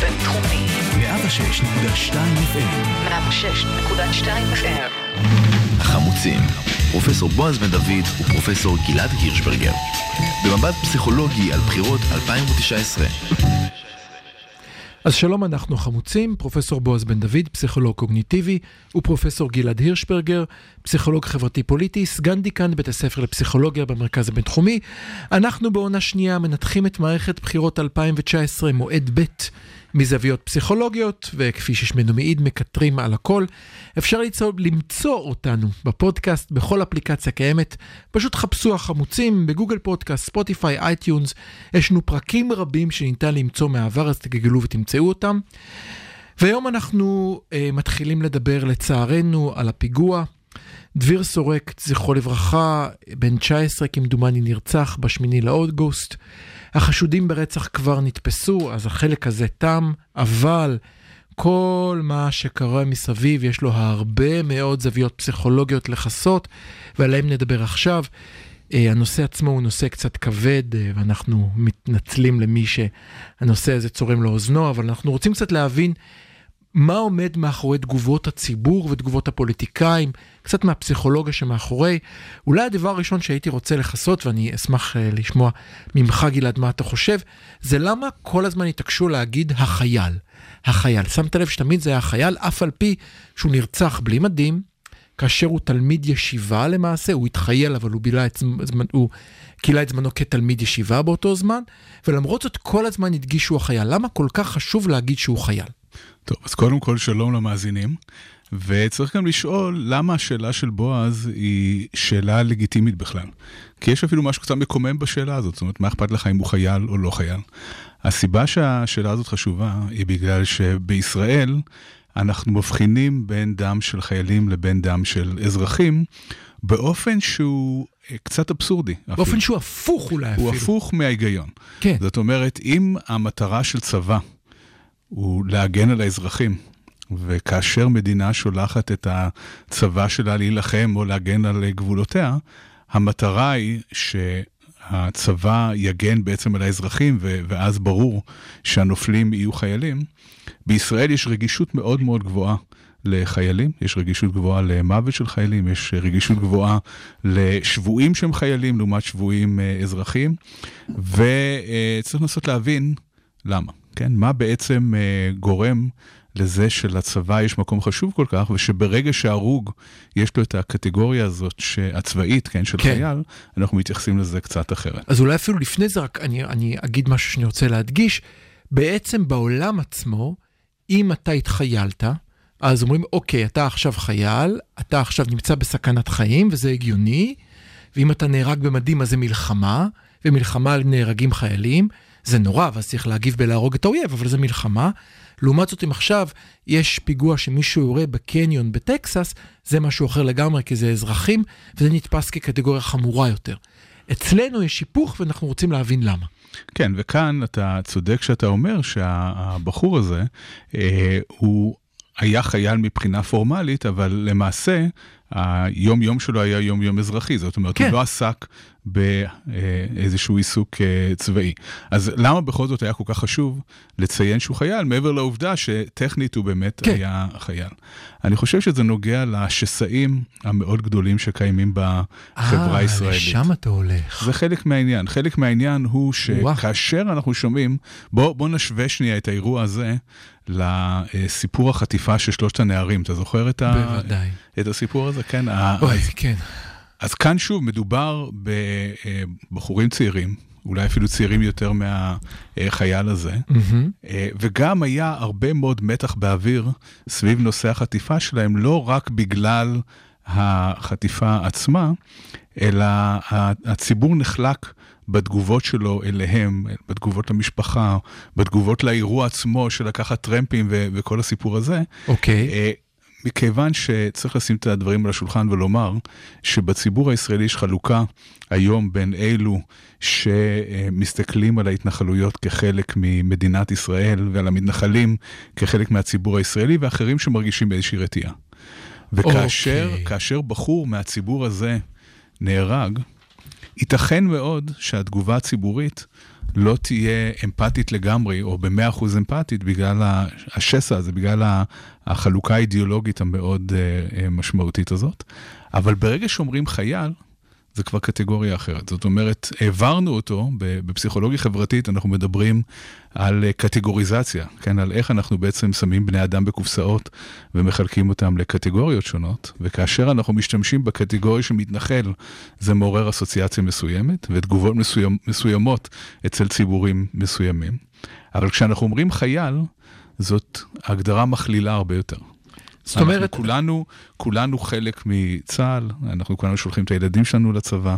בינתחומי. 106.2 FM. 106.2 FM. החמוצים, פרופסור בועז בן דוד ופרופסור גלעד הירשברגר. במבט פסיכולוגי על בחירות 2019. אז שלום, אנחנו חמוצים, פרופסור בועז בן דוד, פסיכולוג קוגניטיבי, ופרופסור גלעד הירשברגר, פסיכולוג חברתי-פוליטי, סגן דיקן בית הספר לפסיכולוגיה במרכז הבינתחומי. אנחנו בעונה שנייה מנתחים את מערכת בחירות 2019, מועד ב', מזוויות פסיכולוגיות, וכפי ששמנו מעיד, מקטרים על הכל. אפשר למצוא, למצוא אותנו בפודקאסט, בכל אפליקציה קיימת. פשוט חפשו החמוצים בגוגל פודקאסט, ספוטיפיי, אייטיונס. יש לנו פרקים רבים שניתן למצוא מהעבר, אז תגלגלו ותמצאו אותם. והיום אנחנו אה, מתחילים לדבר, לצערנו, על הפיגוע. דביר סורק, זכרו לברכה, בן 19 כמדומני נרצח בשמיני לאוגוסט. החשודים ברצח כבר נתפסו, אז החלק הזה תם, אבל כל מה שקרה מסביב, יש לו הרבה מאוד זוויות פסיכולוגיות לכסות, ועליהם נדבר עכשיו. אה, הנושא עצמו הוא נושא קצת כבד, אה, ואנחנו מתנצלים למי שהנושא הזה צורם לאוזנו, אבל אנחנו רוצים קצת להבין מה עומד מאחורי תגובות הציבור ותגובות הפוליטיקאים, קצת מהפסיכולוגיה שמאחורי. אולי הדבר הראשון שהייתי רוצה לכסות, ואני אשמח uh, לשמוע ממך גלעד מה אתה חושב, זה למה כל הזמן התעקשו להגיד החייל. החייל. שמת לב שתמיד זה היה החייל, אף על פי שהוא נרצח בלי מדים, כאשר הוא תלמיד ישיבה למעשה, הוא התחייל אבל הוא בילה את זמן, הוא כילה את זמנו כתלמיד ישיבה באותו זמן, ולמרות זאת כל הזמן הדגישו החייל. למה כל כך חשוב להגיד שהוא חייל? טוב, אז קודם כל שלום למאזינים, וצריך גם לשאול למה השאלה של בועז היא שאלה לגיטימית בכלל. כי יש אפילו משהו קצת מקומם בשאלה הזאת, זאת אומרת, מה אכפת לך אם הוא חייל או לא חייל? הסיבה שהשאלה הזאת חשובה היא בגלל שבישראל אנחנו מבחינים בין דם של חיילים לבין דם של אזרחים, באופן שהוא קצת אבסורדי. באופן אפילו. שהוא הפוך אולי אפילו. הוא הפוך מההיגיון. כן. זאת אומרת, אם המטרה של צבא הוא להגן על האזרחים. וכאשר מדינה שולחת את הצבא שלה להילחם או להגן על גבולותיה, המטרה היא שהצבא יגן בעצם על האזרחים, ואז ברור שהנופלים יהיו חיילים. בישראל יש רגישות מאוד מאוד גבוהה לחיילים, יש רגישות גבוהה למוות של חיילים, יש רגישות גבוהה לשבויים שהם חיילים לעומת שבויים אה, אזרחים, וצריך לנסות להבין למה. כן? מה בעצם אה, גורם לזה שלצבא יש מקום חשוב כל כך, ושברגע שהרוג יש לו את הקטגוריה הזאת הצבאית, כן, של כן. חייל, אנחנו מתייחסים לזה קצת אחרת. אז אולי אפילו לפני זה רק אני, אני אגיד משהו שאני רוצה להדגיש. בעצם בעולם עצמו, אם אתה התחיילת, אז אומרים, אוקיי, אתה עכשיו חייל, אתה עכשיו נמצא בסכנת חיים, וזה הגיוני, ואם אתה נהרג במדים אז זה מלחמה, ומלחמה נהרגים חיילים, זה נורא, ואז צריך להגיב בלהרוג את האויב, אבל זה מלחמה. לעומת זאת, אם עכשיו יש פיגוע שמישהו יורה בקניון בטקסס, זה משהו אחר לגמרי, כי זה אזרחים, וזה נתפס כקטגוריה חמורה יותר. אצלנו יש היפוך, ואנחנו רוצים להבין למה. כן, וכאן אתה צודק שאתה אומר שהבחור הזה, אה, הוא היה חייל מבחינה פורמלית, אבל למעשה, היום יום שלו היה יום יום אזרחי, זאת אומרת, כן. הוא לא עסק באיזשהו עיסוק אה, צבאי. אז למה בכל זאת היה כל כך חשוב לציין שהוא חייל, מעבר לעובדה שטכנית הוא באמת כן. היה חייל? אני חושב שזה נוגע לשסעים המאוד גדולים שקיימים בחברה אה, הישראלית. אה, לשם אתה הולך. זה חלק מהעניין. חלק מהעניין הוא שכאשר אנחנו שומעים, בוא, בוא נשווה שנייה את האירוע הזה לסיפור החטיפה של שלושת הנערים. אתה זוכר את, ה... את הסיפור הזה? כן. אוי, אז... כן. אז כאן שוב מדובר בבחורים צעירים, אולי אפילו צעירים יותר מהחייל הזה, mm-hmm. וגם היה הרבה מאוד מתח באוויר סביב נושא החטיפה שלהם, לא רק בגלל החטיפה עצמה, אלא הציבור נחלק בתגובות שלו אליהם, בתגובות למשפחה, בתגובות לאירוע עצמו של לקחת טרמפים ו- וכל הסיפור הזה. אוקיי. Okay. מכיוון שצריך לשים את הדברים על השולחן ולומר שבציבור הישראלי יש חלוקה היום בין אלו שמסתכלים על ההתנחלויות כחלק ממדינת ישראל ועל המתנחלים כחלק מהציבור הישראלי ואחרים שמרגישים באיזושהי רתיעה. וכאשר okay. אוקיי. בחור מהציבור הזה נהרג, ייתכן מאוד שהתגובה הציבורית לא תהיה אמפתית לגמרי, או במאה אחוז אמפתית, בגלל השסע הזה, בגלל החלוקה האידיאולוגית המאוד משמעותית הזאת. אבל ברגע שאומרים חייל, זה כבר קטגוריה אחרת. זאת אומרת, העברנו אותו, בפסיכולוגיה חברתית אנחנו מדברים על קטגוריזציה, כן, על איך אנחנו בעצם שמים בני אדם בקופסאות ומחלקים אותם לקטגוריות שונות, וכאשר אנחנו משתמשים בקטגוריה של מתנחל, זה מעורר אסוציאציה מסוימת ותגובות מסוימ, מסוימות אצל ציבורים מסוימים. אבל כשאנחנו אומרים חייל, זאת הגדרה מכלילה הרבה יותר. זאת אומרת... אנחנו כולנו, כולנו חלק מצה"ל, אנחנו כולנו שולחים את הילדים שלנו לצבא,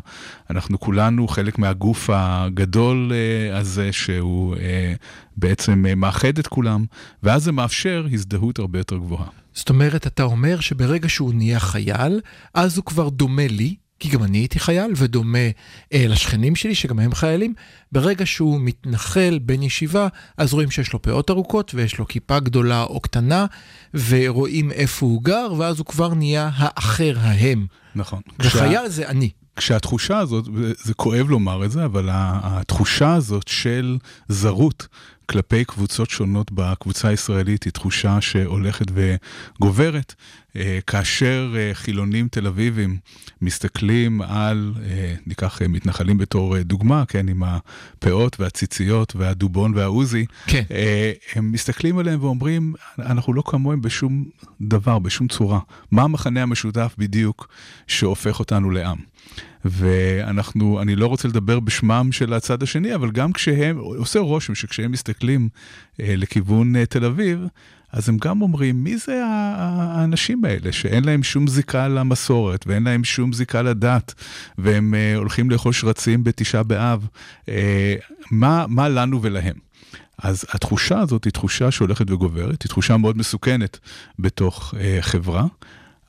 אנחנו כולנו חלק מהגוף הגדול uh, הזה שהוא uh, בעצם uh, מאחד את כולם, ואז זה מאפשר הזדהות הרבה יותר גבוהה. זאת אומרת, אתה אומר שברגע שהוא נהיה חייל, אז הוא כבר דומה לי, כי גם אני הייתי חייל, ודומה אה, לשכנים שלי, שגם הם חיילים. ברגע שהוא מתנחל בן ישיבה, אז רואים שיש לו פאות ארוכות, ויש לו כיפה גדולה או קטנה, ורואים איפה הוא גר, ואז הוא כבר נהיה האחר, ההם. נכון. וחייל כשה... זה אני. כשהתחושה הזאת, זה כואב לומר את זה, אבל התחושה הזאת של זרות כלפי קבוצות שונות בקבוצה הישראלית היא תחושה שהולכת וגוברת. אה, כאשר אה, חילונים תל אביבים מסתכלים על, אה, ניקח מתנחלים בתור דוגמה, כן, עם הפאות והציציות והדובון והעוזי, כן. הם מסתכלים עליהם ואומרים, אנחנו לא כמוהם בשום דבר, בשום צורה. מה המחנה המשותף בדיוק שהופך אותנו לעם? ואנחנו, אני לא רוצה לדבר בשמם של הצד השני, אבל גם כשהם, עושה רושם שכשהם מסתכלים אה, לכיוון אה, תל אביב, אז הם גם אומרים, מי זה האנשים האלה שאין להם שום זיקה למסורת ואין להם שום זיקה לדת, והם אה, הולכים לאכול שרצים בתשעה באב, אה, מה, מה לנו ולהם? אז התחושה הזאת היא תחושה שהולכת וגוברת, היא תחושה מאוד מסוכנת בתוך אה, חברה,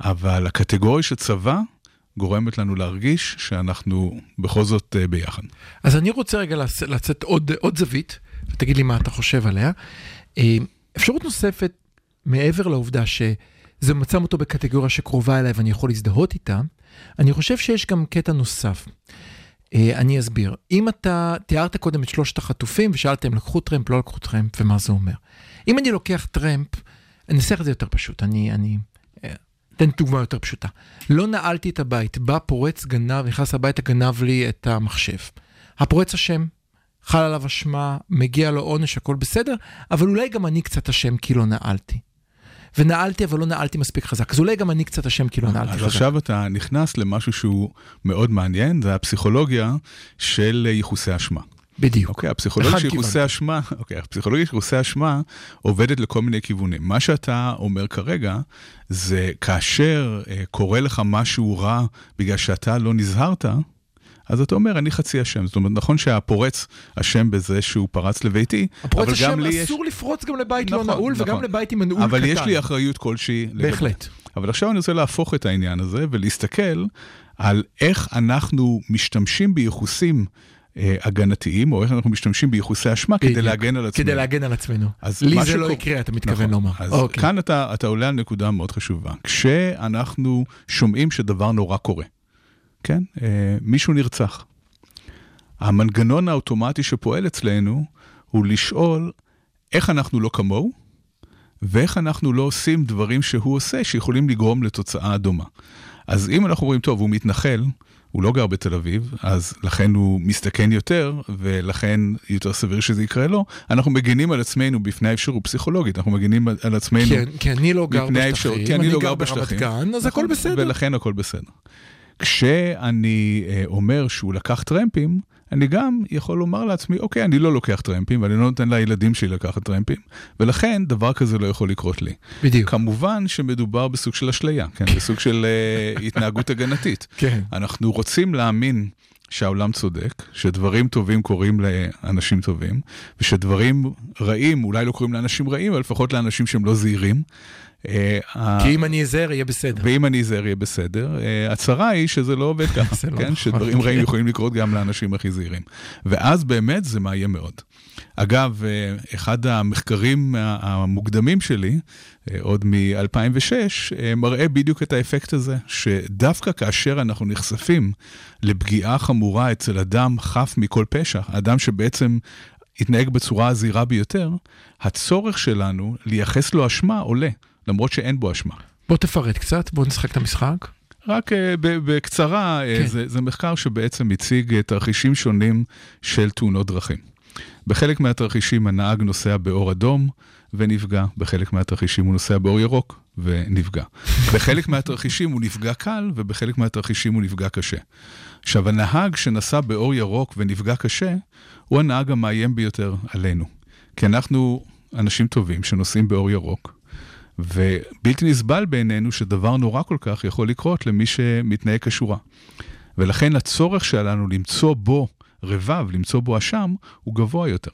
אבל הקטגוריה של צבא, גורמת לנו להרגיש שאנחנו בכל זאת uh, ביחד. אז אני רוצה רגע לצאת עוד, עוד זווית, ותגיד לי מה אתה חושב עליה. Uh, אפשרות נוספת, מעבר לעובדה שזה מצא אותו בקטגוריה שקרובה אליי ואני יכול להזדהות איתה, אני חושב שיש גם קטע נוסף. Uh, אני אסביר. אם אתה תיארת קודם את שלושת החטופים ושאלת אם לקחו טרמפ, לא לקחו טרמפ, ומה זה אומר. אם אני לוקח טרמפ, אני אנסח את זה יותר פשוט, אני, אני אתן דוגמה יותר פשוטה. לא נעלתי את הבית, בא פורץ גנב, נכנס הביתה, גנב לי את המחשב. הפורץ אשם, חל עליו אשמה, מגיע לו עונש, הכל בסדר, אבל אולי גם אני קצת אשם כי לא נעלתי. ונעלתי, אבל לא נעלתי מספיק חזק. אז אולי גם אני קצת אשם כי לא נעלתי חזק. אז עכשיו אתה נכנס למשהו שהוא מאוד מעניין, זה הפסיכולוגיה של ייחוסי אשמה. בדיוק. אוקיי, הפסיכולוגיה של ייחוסי אשמה, אוקיי, הפסיכולוגיה של ייחוסי אשמה עובדת לכל מיני כיוונים. מה שאתה אומר כרגע, זה כאשר אה, קורה לך משהו רע בגלל שאתה לא נזהרת, אז אתה אומר, אני חצי אשם. זאת אומרת, נכון שהפורץ אשם בזה שהוא פרץ לביתי, אבל גם לי יש... הפורץ אסור לפרוץ גם לבית לא נכון, לא נעול, נכון. וגם לבית עם מנעול קטן. אבל יש לי אחריות כלשהי. בהחלט. אבל עכשיו אני רוצה להפוך את העניין הזה ולהסתכל על איך אנחנו משתמשים בייחוסים אה, הגנתיים, או איך אנחנו משתמשים בייחוסי אשמה כדי להגן על עצמנו. כדי להגן על עצמנו. לי זה לא יקרה, אתה מתכוון נכון. לומר. אז אוקיי. כאן אתה, אתה עולה על נקודה מאוד חשובה. כשאנחנו שומעים שדבר נורא קורה, כן? אה, מישהו נרצח. המנגנון האוטומטי שפועל אצלנו הוא לשאול איך אנחנו לא כמוהו, ואיך אנחנו לא עושים דברים שהוא עושה שיכולים לגרום לתוצאה דומה. אז אם אנחנו רואים, טוב, הוא מתנחל, הוא לא גר בתל אביב, אז לכן הוא מסתכן יותר, ולכן יותר סביר שזה יקרה לו. אנחנו מגינים על עצמנו בפני האפשרות פסיכולוגית, אנחנו מגינים על עצמנו כן, כי אני לא גר בשטחים, כי אני, אני לא גר ברמת גן, אז הכל בסדר. ולכן הכל בסדר. כשאני אה, אומר שהוא לקח טרמפים, אני גם יכול לומר לעצמי, אוקיי, אני לא לוקח טרמפים, ואני לא נותן לילדים שלי לקחת טרמפים, ולכן דבר כזה לא יכול לקרות לי. בדיוק. כמובן שמדובר בסוג של אשליה, כן? בסוג של uh, התנהגות הגנתית. כן. אנחנו רוצים להאמין שהעולם צודק, שדברים טובים קורים לאנשים טובים, ושדברים רעים אולי לא קורים לאנשים רעים, אבל לפחות לאנשים שהם לא זהירים. אה, כי אם אני אזהר יהיה בסדר. ואם אני אזהר יהיה בסדר. אה, הצרה היא שזה לא עובד ככה, לא כן? נכון. שדברים רעים יכולים לקרות גם לאנשים הכי זהירים. ואז באמת זה מאיים מאוד. אגב, אה, אחד המחקרים המוקדמים שלי, עוד מ-2006, אה, מראה בדיוק את האפקט הזה, שדווקא כאשר אנחנו נחשפים לפגיעה חמורה אצל אדם חף מכל פשע, אדם שבעצם התנהג בצורה הזהירה ביותר, הצורך שלנו לייחס לו אשמה עולה, למרות שאין בו אשמה. בוא תפרט קצת, בוא נשחק את המשחק. רק uh, בקצרה, כן. זה, זה מחקר שבעצם הציג תרחישים שונים של תאונות דרכים. בחלק מהתרחישים הנהג נוסע באור אדום ונפגע, בחלק מהתרחישים הוא נוסע באור ירוק ונפגע. בחלק מהתרחישים הוא נפגע קל ובחלק מהתרחישים הוא נפגע קשה. עכשיו, הנהג שנסע באור ירוק ונפגע קשה, הוא הנהג המאיים ביותר עלינו. כי אנחנו אנשים טובים שנוסעים באור ירוק, ובלתי נסבל בעינינו שדבר נורא כל כך יכול לקרות למי שמתנהג כשורה. ולכן הצורך שלנו למצוא בו רבב, למצוא בו אשם, הוא גבוה יותר.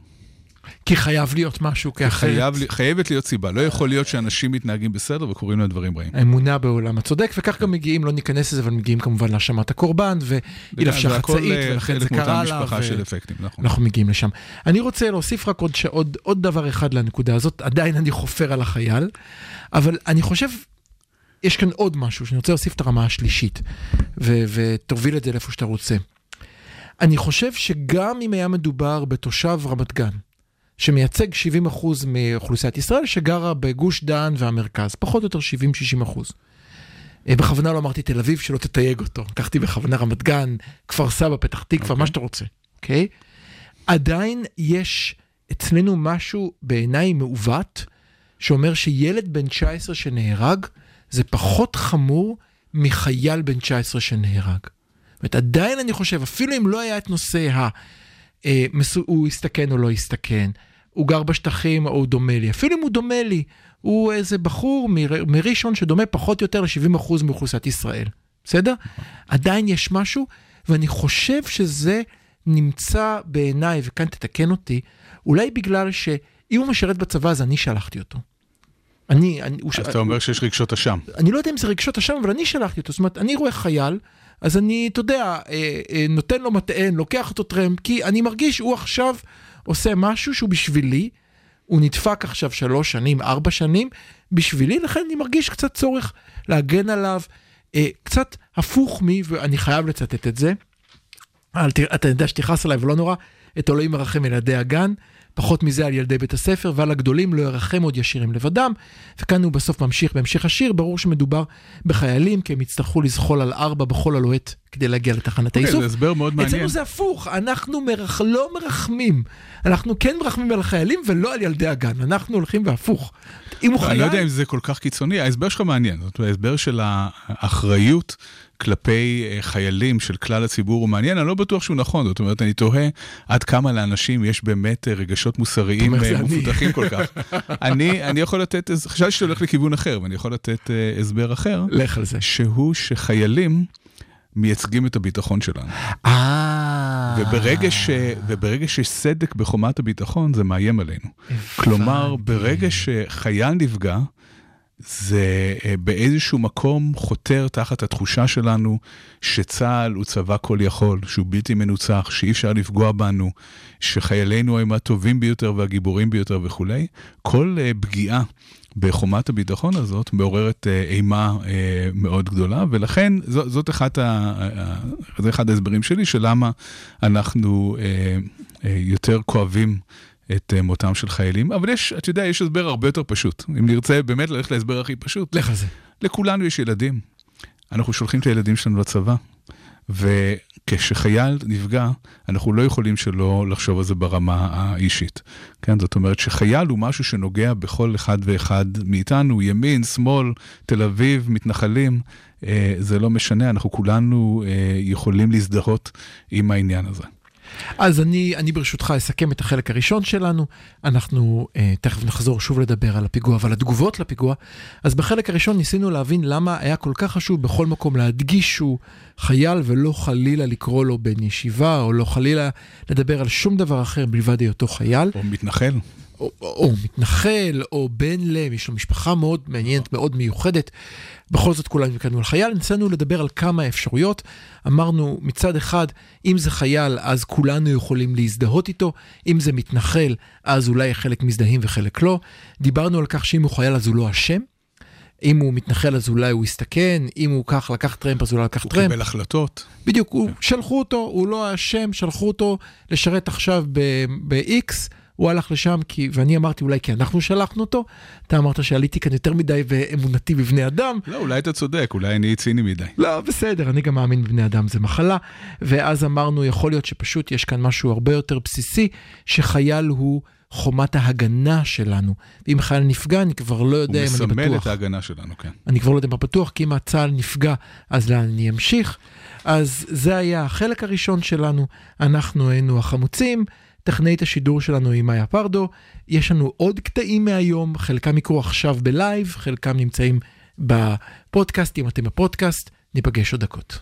כי חייב להיות משהו, כי אחרת... חייב, חייבת להיות סיבה. לא יכול להיות שאנשים מתנהגים בסדר וקוראים להם דברים רעים. האמונה בעולם הצודק, וכך גם מגיעים, לא ניכנס לזה, אבל מגיעים כמובן להאשמת הקורבן, והיא לבשה חצאית, ולכן זה קרה לה. משפחה של אפקטים, נכון. אנחנו מגיעים לשם. אני רוצה להוסיף רק עוד, עוד, עוד דבר אחד לנקודה הזאת, עדיין אני חופר על החייל, אבל אני חושב, יש כאן עוד משהו, שאני רוצה להוסיף את הרמה השלישית, ותוביל את זה לאיפה שאתה רוצה. אני חושב שגם אם היה מדובר בתושב רמת גן, שמייצג 70% מאוכלוסיית ישראל שגרה בגוש דן והמרכז, פחות או יותר 70-60%. אה, בכוונה לא אמרתי תל אביב, שלא תתייג אותו. לקחתי בכוונה רמת גן, כפר סבא, פתח תקווה, okay. אוקיי. מה שאתה רוצה, אוקיי? Okay? עדיין יש אצלנו משהו בעיניי מעוות, שאומר שילד בן 19 שנהרג, זה פחות חמור מחייל בן 19 שנהרג. זאת אומרת, עדיין אני חושב, אפילו אם לא היה את נושא ה... אה, הוא הסתכן או לא הסתכן, הוא גר בשטחים או הוא דומה לי, אפילו אם הוא דומה לי, הוא איזה בחור מ- מראשון שדומה פחות או יותר ל-70% מאוכלוסיית ישראל, בסדר? עדיין יש משהו, ואני חושב שזה נמצא בעיניי, וכאן תתקן אותי, אולי בגלל שאם הוא משרת בצבא אז אני שלחתי אותו. אני, אני, אז ש... אתה אומר שיש רגשות אשם. אני לא יודע אם זה רגשות אשם, אבל אני שלחתי אותו. זאת אומרת, אני רואה חייל, אז אני, אתה יודע, אה, אה, נותן לו מטען, לוקח אותו טרמפ, כי אני מרגיש, הוא עכשיו עושה משהו שהוא בשבילי, הוא נדפק עכשיו שלוש שנים, ארבע שנים, בשבילי, לכן אני מרגיש קצת צורך להגן עליו, אה, קצת הפוך מי, ואני חייב לצטט את זה. אתה יודע שתכעס עליי ולא נורא, את אלוהים מרחם ילדי הגן. פחות מזה על ילדי בית הספר, ועל הגדולים לא ירחם עוד ישירים לבדם. וכאן הוא בסוף ממשיך בהמשך השיר, ברור שמדובר בחיילים, כי הם יצטרכו לזחול על ארבע בחול הלוהט כדי להגיע לתחנת okay, אוקיי, האיסוף. זה הסבר מאוד מעניין. אצלנו זה הפוך, אנחנו מרח... לא מרחמים. אנחנו כן מרחמים על החיילים ולא על ילדי הגן, אנחנו הולכים והפוך. אם הוא חייל... אני לא יודע אם זה כל כך קיצוני, ההסבר שלך מעניין, זאת אומרת, ההסבר של האחריות. כלפי אה, חיילים של כלל הציבור הוא מעניין, אני לא בטוח שהוא נכון, זאת אומרת, אני תוהה עד כמה לאנשים יש באמת אה, רגשות מוסריים אה, מפותחים כל כך. אני, אני יכול לתת, חשבתי שאתה הולך לכיוון אחר, ואני יכול לתת הסבר אחר. לך על זה. שהוא שחיילים... מייצגים את הביטחון שלנו. וברגע, ש, וברגע שיש סדק בחומת הביטחון, זה מאיים עלינו. כלומר, ברגע שחייל נפגע, זה אה, באיזשהו מקום חותר תחת התחושה שלנו שצה"ל הוא צבא כל יכול, שהוא בלתי מנוצח, שאי אפשר לפגוע בנו, שחיילינו הם הטובים ביותר והגיבורים ביותר וכולי. כל אה, פגיעה בחומת הביטחון הזאת מעוררת אה, אימה מאוד גדולה, ולכן זאת אחת ה, זה אחד ההסברים שלי של למה אנחנו יותר כואבים את אה, מותם של חיילים, אבל יש, אתה יודע, יש הסבר הרבה יותר פשוט. אם נרצה באמת ללכת להסבר הכי פשוט. לך על זה. לכולנו יש ילדים. אנחנו שולחים את הילדים שלנו לצבא, וכשחייל נפגע, אנחנו לא יכולים שלא לחשוב על זה ברמה האישית. כן, זאת אומרת שחייל הוא משהו שנוגע בכל אחד ואחד מאיתנו, ימין, שמאל, תל אביב, מתנחלים, אה, זה לא משנה, אנחנו כולנו אה, יכולים להזדהות עם העניין הזה. אז אני, אני ברשותך אסכם את החלק הראשון שלנו. אנחנו אה, תכף נחזור שוב לדבר על הפיגוע ועל התגובות לפיגוע. אז בחלק הראשון ניסינו להבין למה היה כל כך חשוב בכל מקום להדגיש שהוא חייל ולא חלילה לקרוא לו בן ישיבה, או לא חלילה לדבר על שום דבר אחר מלבד היותו חייל. או מתנחל. או, או מתנחל, או בן לם, יש לו משפחה מאוד מעניינת, מאוד מיוחדת. בכל זאת כולנו הקראנו על חייל, ניסינו לדבר על כמה אפשרויות. אמרנו, מצד אחד, אם זה חייל, אז כולנו יכולים להזדהות איתו, אם זה מתנחל, אז אולי חלק מזדהים וחלק לא. דיברנו על כך שאם הוא חייל אז הוא לא אשם. אם הוא מתנחל אז אולי הוא יסתכן, אם הוא כך לקח טרמפ אז אולי לקח הוא טרמפ. קיבל החלטות. בדיוק, הוא, שלחו אותו, הוא לא האשם, שלחו אותו לשרת עכשיו ב-X, הוא הלך לשם כי, ואני אמרתי אולי כי אנחנו שלחנו אותו, אתה אמרת שעליתי כאן יותר מדי ואמונתי בבני אדם. לא, אולי אתה צודק, אולי אני ציני מדי. לא, בסדר, אני גם מאמין בבני אדם, זה מחלה. ואז אמרנו, יכול להיות שפשוט יש כאן משהו הרבה יותר בסיסי, שחייל הוא חומת ההגנה שלנו. ואם חייל נפגע, אני כבר לא יודע אם הוא אני מסמל בטוח. את ההגנה שלנו, כן. אני כבר לא יודע מה בטוח, כי אם הצה"ל נפגע, אז לאן אני אמשיך. אז זה היה החלק הראשון שלנו, אנחנו היינו החמוצים, טכנאית השידור שלנו היא מאיה פרדו, יש לנו עוד קטעים מהיום, חלקם יקרו עכשיו בלייב, חלקם נמצאים בפודקאסט, אם אתם בפודקאסט, ניפגש עוד דקות.